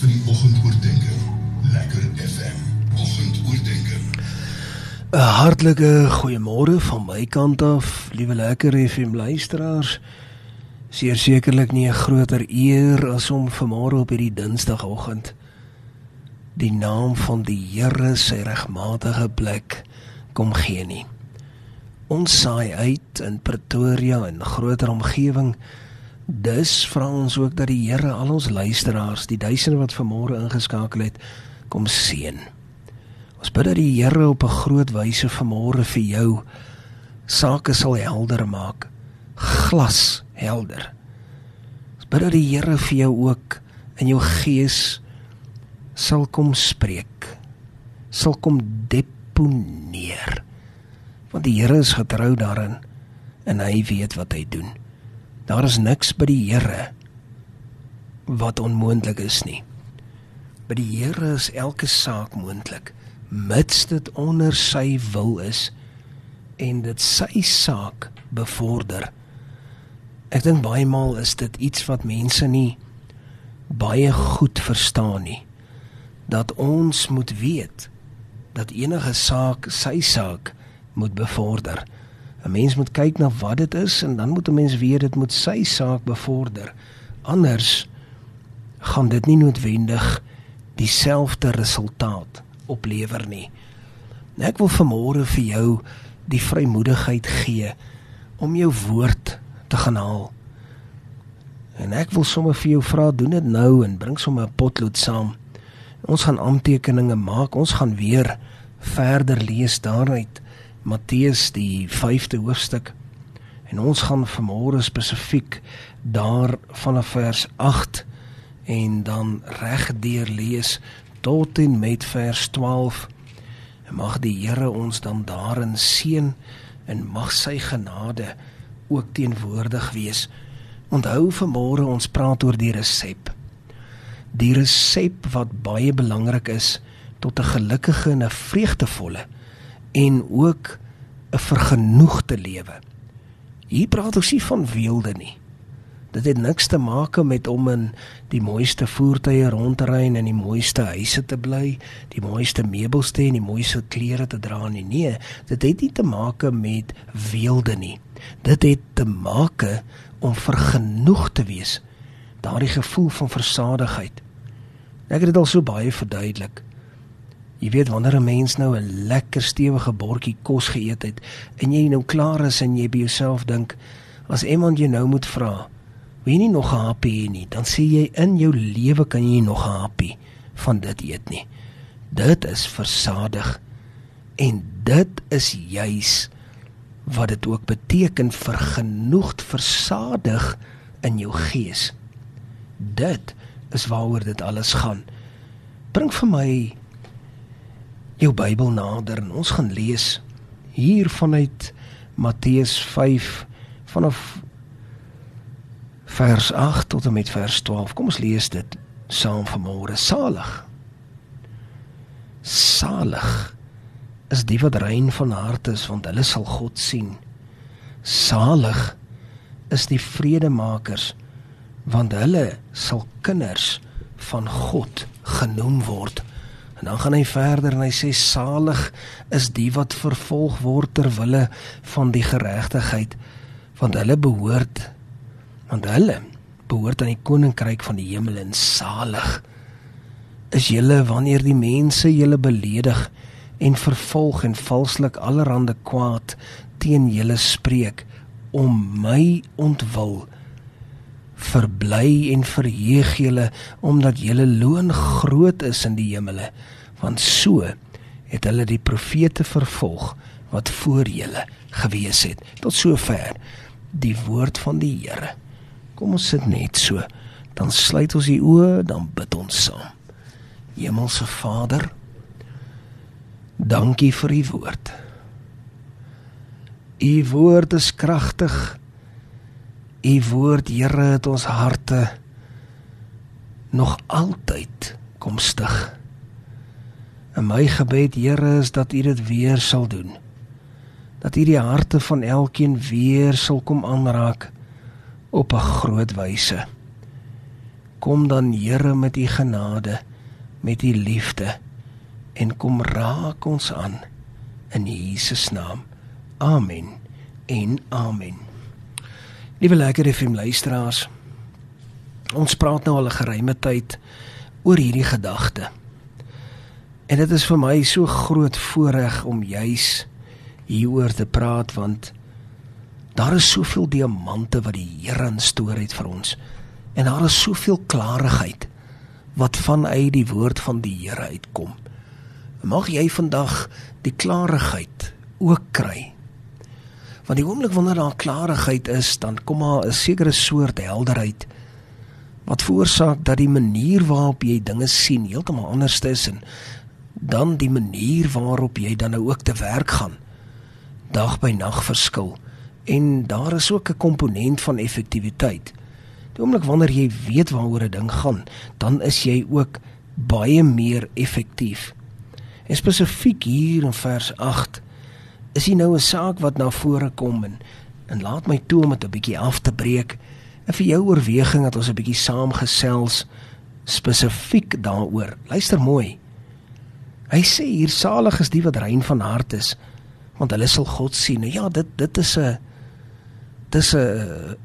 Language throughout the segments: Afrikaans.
vir die oggendoordenkings. Lekker FM. Oggendoordenkings. 'n Hartlike goeiemôre van my kant af, liewe lekker FM luisteraars. Seer sekerlik nie 'n groter eer as om vanmôre op hierdie Dinsdagoggend die naam van die Here sy regmatige plek kom gee nie. Ons saai uit in Pretoria en groter omgewing. Dus vra ons ook dat die Here al ons luisteraars, die duisende wat vanmôre ingeskakel het, kom seën. Ons bid dat die Here op 'n groot wyse vanmôre vir jou sake sal helder maak, glas helder. Ons bid dat die Here vir jou ook in jou gees sal kom spreek, sal kom deponeer. Want die Here is getrou daarin en hy weet wat hy doen. Daar is niks by die Here wat onmoontlik is nie. By die Here is elke saak moontlik mits dit onder sy wil is en dit sy saak bevorder. Ek dink baie maal is dit iets wat mense nie baie goed verstaan nie. Dat ons moet weet dat enige saak sy saak moet bevorder. 'n Mens moet kyk na wat dit is en dan moet 'n mens weet dit moet sy saak bevorder. Anders gaan dit nie noodwendig dieselfde resultaat oplewer nie. Nou ek wil vanmôre vir jou die vrymoedigheid gee om jou woord te gaan haal. En ek wil sommer vir jou vra doen dit nou en bring sommer 'n potlood saam. Ons gaan aantekeninge maak. Ons gaan weer verder lees daaruit Matteus die 5de hoofstuk. En ons gaan vanmôre spesifiek daar vanaf vers 8 en dan regdeur lees tot en met vers 12. En mag die Here ons dan daarin seën en mag sy genade ook teenwoordig wees. Onthou vanmôre ons praat oor die resep. Die resep wat baie belangrik is tot 'n gelukkige en 'n vreugdevolle en ook 'n vergenoegde lewe. Hier praat ons nie van weelde nie. Dit het niks te maak met om in die mooiste voertuie rond te ry en in die mooiste huise te bly, die mooiste meubels te hê en die mooiste klere te dra nie. Nee, dit het nie te maak met weelde nie. Dit het te maak om vergenoeg te wees. Daardie gevoel van versadigheid. Ek het dit al so baie verduidelik. Jy weet wanneer 'n mens nou 'n lekker stewige bordjie kos geëet het en jy nou klaar is en jy by jouself dink as iemand jou nou moet vra Wie nie nog 'n happie nie, dan sê jy in jou lewe kan jy nog 'n happie van dit eet nie. Dit is versadig en dit is juis wat dit ook beteken vergenoegd versadig in jou gees. Dit is waaroor dit alles gaan. Bring vir my jou Bybel nader en ons gaan lees hier vanuit Matteus 5 vanaf vers 8 tot en met vers 12. Kom ons lees dit saam vanmôre. Salig. Salig is die wat rein van hart is, want hulle sal God sien. Salig is die vredemakers, want hulle sal kinders van God genoem word. En dan gaan hy verder en hy sê salig is die wat vervolg word ter wille van die geregtigheid, want hulle behoort want hulle behoort aan die koninkryk van die hemel en salig is julle wanneer die mense julle beledig en vervolg en valslik allerhande kwaad teen julle spreek om my ontwil verbly en verheug julle omdat julle loon groot is in die hemele want so het hulle die profete vervolg wat voor julle gewees het tot sover die woord van die Here Kom ons sit net so. Dan sluit ons die oë, dan bid ons saam. Hemelse Vader, dankie vir u woord. U woord is kragtig. U woord, Here, het ons harte nog altyd kom stig. En my gebed, Here, is dat U dit weer sal doen. Dat U die harte van elkeen weer sal kom aanraak op 'n groot wyse. Kom dan Here met u genade, met u liefde en kom raak ons aan in Jesus naam. Amen. En amen. Liewe lekker FM luisteraars. Ons praat nou al 'n geruime tyd oor hierdie gedagte. En dit is vir my so groot voorreg om juis hieroor te praat want daar is soveel diamante wat die Here instoor het vir ons. En daar is soveel klarigheid wat vanuit die woord van die Here uitkom. Mag jy vandag die klarigheid ook kry. Want die oomblik wanneer daar klarigheid is, dan kom daar 'n sekere soort helderheid wat veroorsaak dat die manier waarop jy dinge sien heeltemal anders is en dan die manier waarop jy dan nou ook te werk gaan dag by nag verskil en daar is ook 'n komponent van effektiwiteit. Die oomblik wanneer jy weet waaroor 'n ding gaan, dan is jy ook baie meer effektief. En spesifiek hier in vers 8 is hier nou 'n saak wat na vore kom en en laat my toe om dit 'n bietjie af te breek en vir jou oorweging dat ons 'n bietjie saamgesels spesifiek daaroor. Luister mooi. Hy sê hier salig is die wat rein van hart is want hulle sal God sien. Nou ja, dit dit is 'n dis 'n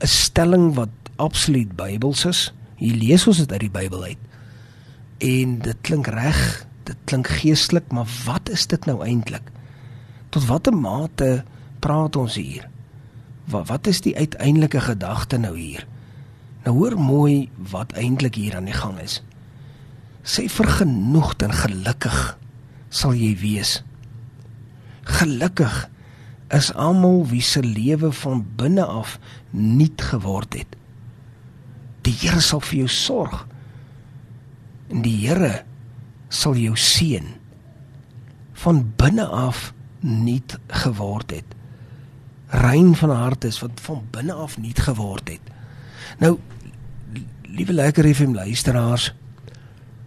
'n stelling wat absoluut Bybels is. Hier lees ons dit uit die Bybel uit. En dit klink reg, dit klink geestelik, maar wat is dit nou eintlik? Tot watter mate praat ons hier? Wat wat is die uiteindelike gedagte nou hier? Nou hoor mooi wat eintlik hier aan die gang is. Sê vergenoegd en gelukkig sal jy wees. Gelukkig is almal wie se lewe van binne af nuut geword het. Die Here sal vir jou sorg. En die Here sal jou seën van binne af nuut geword het. Rein van hart is wat van binne af nuut geword het. Nou liewe lekker FM luisteraars,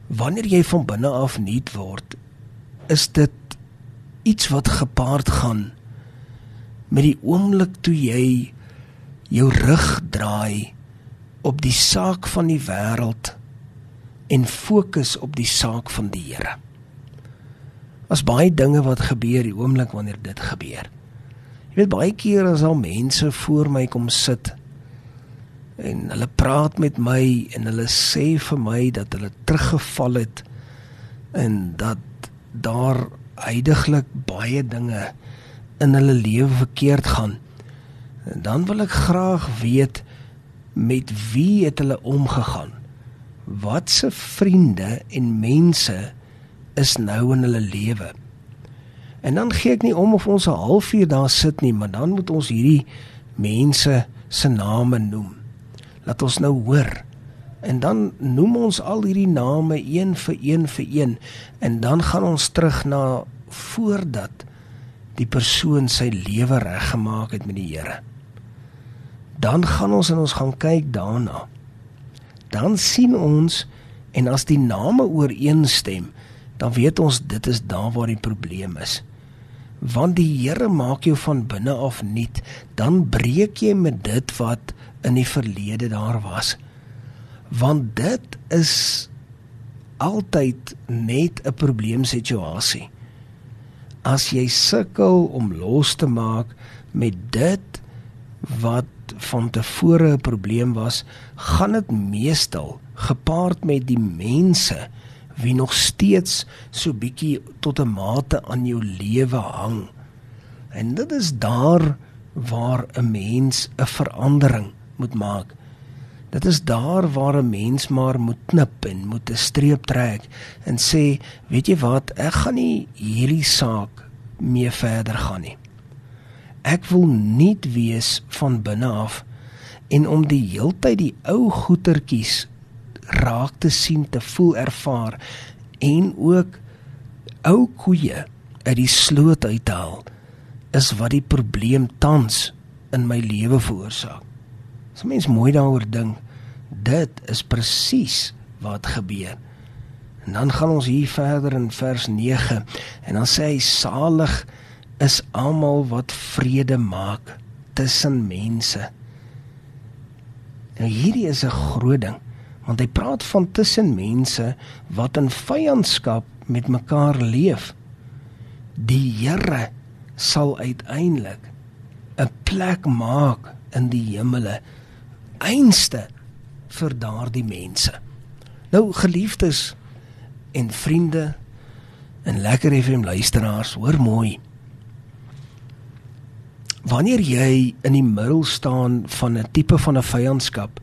wanneer jy van binne af nuut word, is dit iets wat gepaard gaan met die oomblik toe jy jou rug draai op die saak van die wêreld en fokus op die saak van die Here. As baie dinge wat gebeur die oomblik wanneer dit gebeur. Jy weet baie keer as al mense voor my kom sit en hulle praat met my en hulle sê vir my dat hulle teruggeval het en dat daar heidaglik baie dinge in hulle lewe verkeerd gaan. En dan wil ek graag weet met wie het hulle omgegaan? Watse vriende en mense is nou in hulle lewe? En dan gee ek nie om of ons 'n halfuur daar sit nie, maar dan moet ons hierdie mense se name noem. Laat ons nou hoor. En dan noem ons al hierdie name een vir een vir een en dan gaan ons terug na voordat die persoon sy lewe reggemaak het met die Here. Dan gaan ons en ons gaan kyk daarna. Dan sien ons en as die name ooreenstem, dan weet ons dit is daar waar die probleem is. Want die Here maak jou van binne af nuut, dan breek jy met dit wat in die verlede daar was. Want dit is altyd net 'n probleemsituasie as jy sukkel om los te maak met dit wat van tevore 'n probleem was, gaan dit meestal gepaard met die mense wie nog steeds so bietjie tot 'n mate aan jou lewe hang. En dit is daar waar 'n mens 'n verandering moet maak. Dit is daar waar 'n mens maar moet knip en moet 'n streep trek en sê, weet jy wat, ek gaan nie hierdie saak mee verder gaan nie. Ek wil nie wees van binne af en om die heeltyd die ou goetertjies raak te sien, te voel, ervaar en ook ou koeie uit die sloot uithaal is wat die probleem tans in my lewe veroorsaak. As mens mooi daaroor dink, dit is presies wat gebeur. En dan gaan ons hier verder in vers 9 en dan sê hy salig is almal wat vrede maak tussen mense. Nou hierdie is 'n groot ding. Want hy praat van tussen mense wat in vyandskap met mekaar leef. Die Here sal uiteindelik 'n plek maak in die hemele einste vir daardie mense. Nou geliefdes en vriende en lekker FM luisteraars, hoor mooi. Wanneer jy in die middel staan van 'n tipe van 'n vyandskap,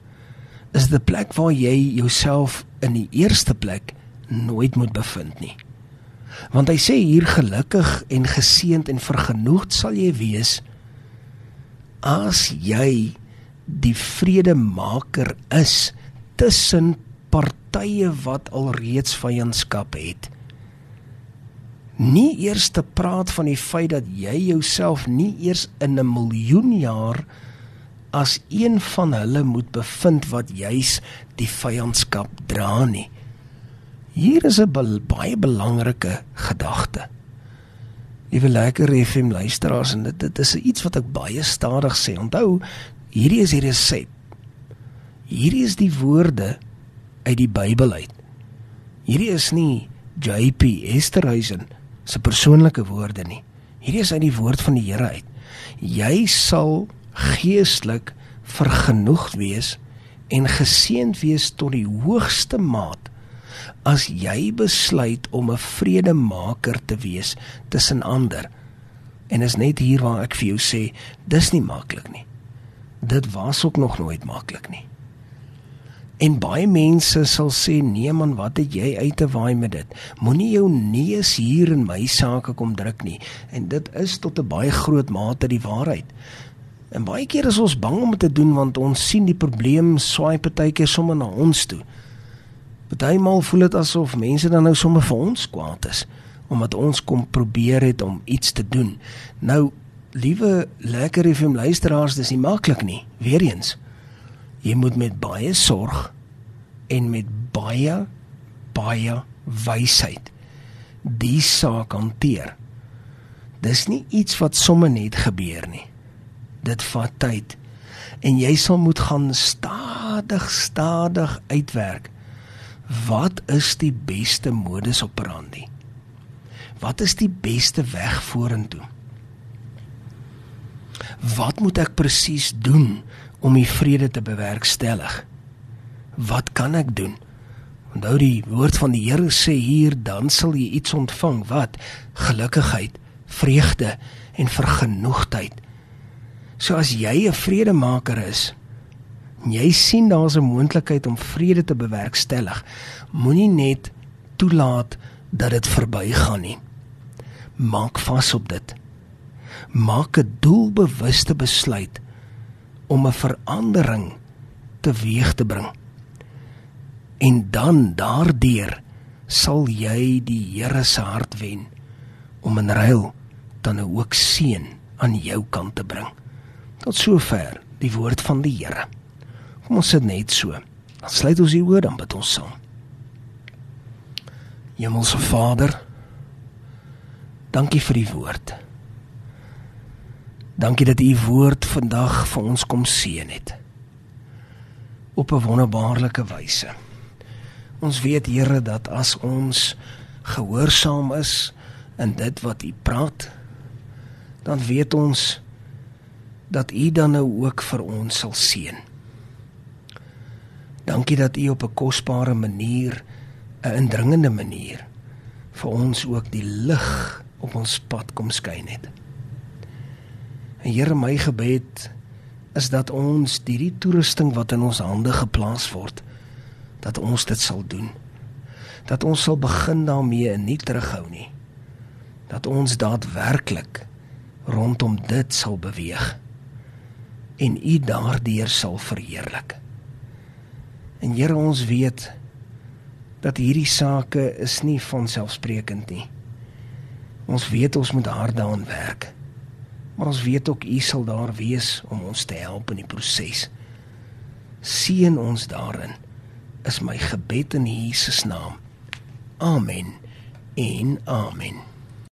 is dit 'n plek waar jy jouself in die eerste plek nooit moet bevind nie. Want hy sê hier gelukkig en geseënd en vergenoegd sal jy wees as jy die vredemaker is tussen partye wat alreeds vyandskap het. Nie eers te praat van die feit dat jy jouself nie eers in 'n miljoen jaar as een van hulle moet bevind wat juis die vyandskap dra nie. Hier is 'n baie belangrike gedagte. Liewe lekker FM luisteraars en dit, dit is iets wat ek baie stadig sê. Onthou, hierdie is die resep. Hierdie is die woorde uit die Bybel uit. Hierdie is nie JP Esterhuizen se persoonlike woorde nie. Hierdie is uit die woord van die Here uit. Jy sal geestelik vergenoegd wees en geseënd wees tot die hoogste maat as jy besluit om 'n vredemaker te wees tussen ander. En is net hier waar ek vir jou sê, dis nie maklik nie. Dit was ook nog nooit maklik nie. En baie mense sal sê nee man, wat het jy uit te waai met dit? Moenie jou neus hier in my sake kom druk nie. En dit is tot 'n baie groot mate die waarheid. En baie keer is ons bang om dit te doen want ons sien die probleem swaai partykeer sommer na ons toe. Partymal voel dit asof mense dan nou sommer vir ons kwaad is omdat ons kom probeer het om iets te doen. Nou, liewe lekker FM luisteraars, dis nie maklik nie. Weereens jy moet met baie sorg en met baie baie wysheid die saak hanteer. Dis nie iets wat sommer net gebeur nie. Dit vat tyd en jy sal moet gaan stadig stadig uitwerk. Wat is die beste modus operandi? Wat is die beste weg vorentoe? Wat moet ek presies doen om die vrede te bewerkstellig. Wat kan ek doen? Onthou die woord van die Here sê hier dan sal jy iets ontvang wat gelukigheid, vreugde en vergenoegdheid. So as jy 'n vredemaker is, jy sien daar's 'n moontlikheid om vrede te bewerkstellig. Moenie net toelaat dat dit verbygaan nie. Maak vas op dit. Maak 'n doelbewuste besluit om 'n verandering teweeg te bring. En dan daardeur sal jy die Here se hart wen om in ruil dan ook seën aan jou kant te bring. Tot sover die woord van die Here. Kom ons sit net so. Dan sluit ons die oor dan bid ons saam. Hemelse Vader, dankie vir die woord. Dankie dat u woord vandag vir ons kom seën het. Op 'n wonderbaarlike wyse. Ons weet Here dat as ons gehoorsaam is in dit wat u praat, dan weet ons dat u dan nou ook vir ons sal seën. Dankie dat u op 'n kosbare manier, 'n indringende manier vir ons ook die lig op ons pad kom skyn het. En Here, my gebed is dat ons hierdie toerusting wat in ons hande geplaas word, dat ons dit sal doen. Dat ons sal begin daarmee en nie terughou nie. Dat ons daadwerklik rondom dit sal beweeg en U daardeur sal verheerlik. En Here, ons weet dat hierdie sake is nie van selfsprekend nie. Ons weet ons moet hard daaraan werk. Maar ons weet ook U sal daar wees om ons te help in die proses. Seën ons daarin. Is my gebed in Jesus naam. Amen. En amen.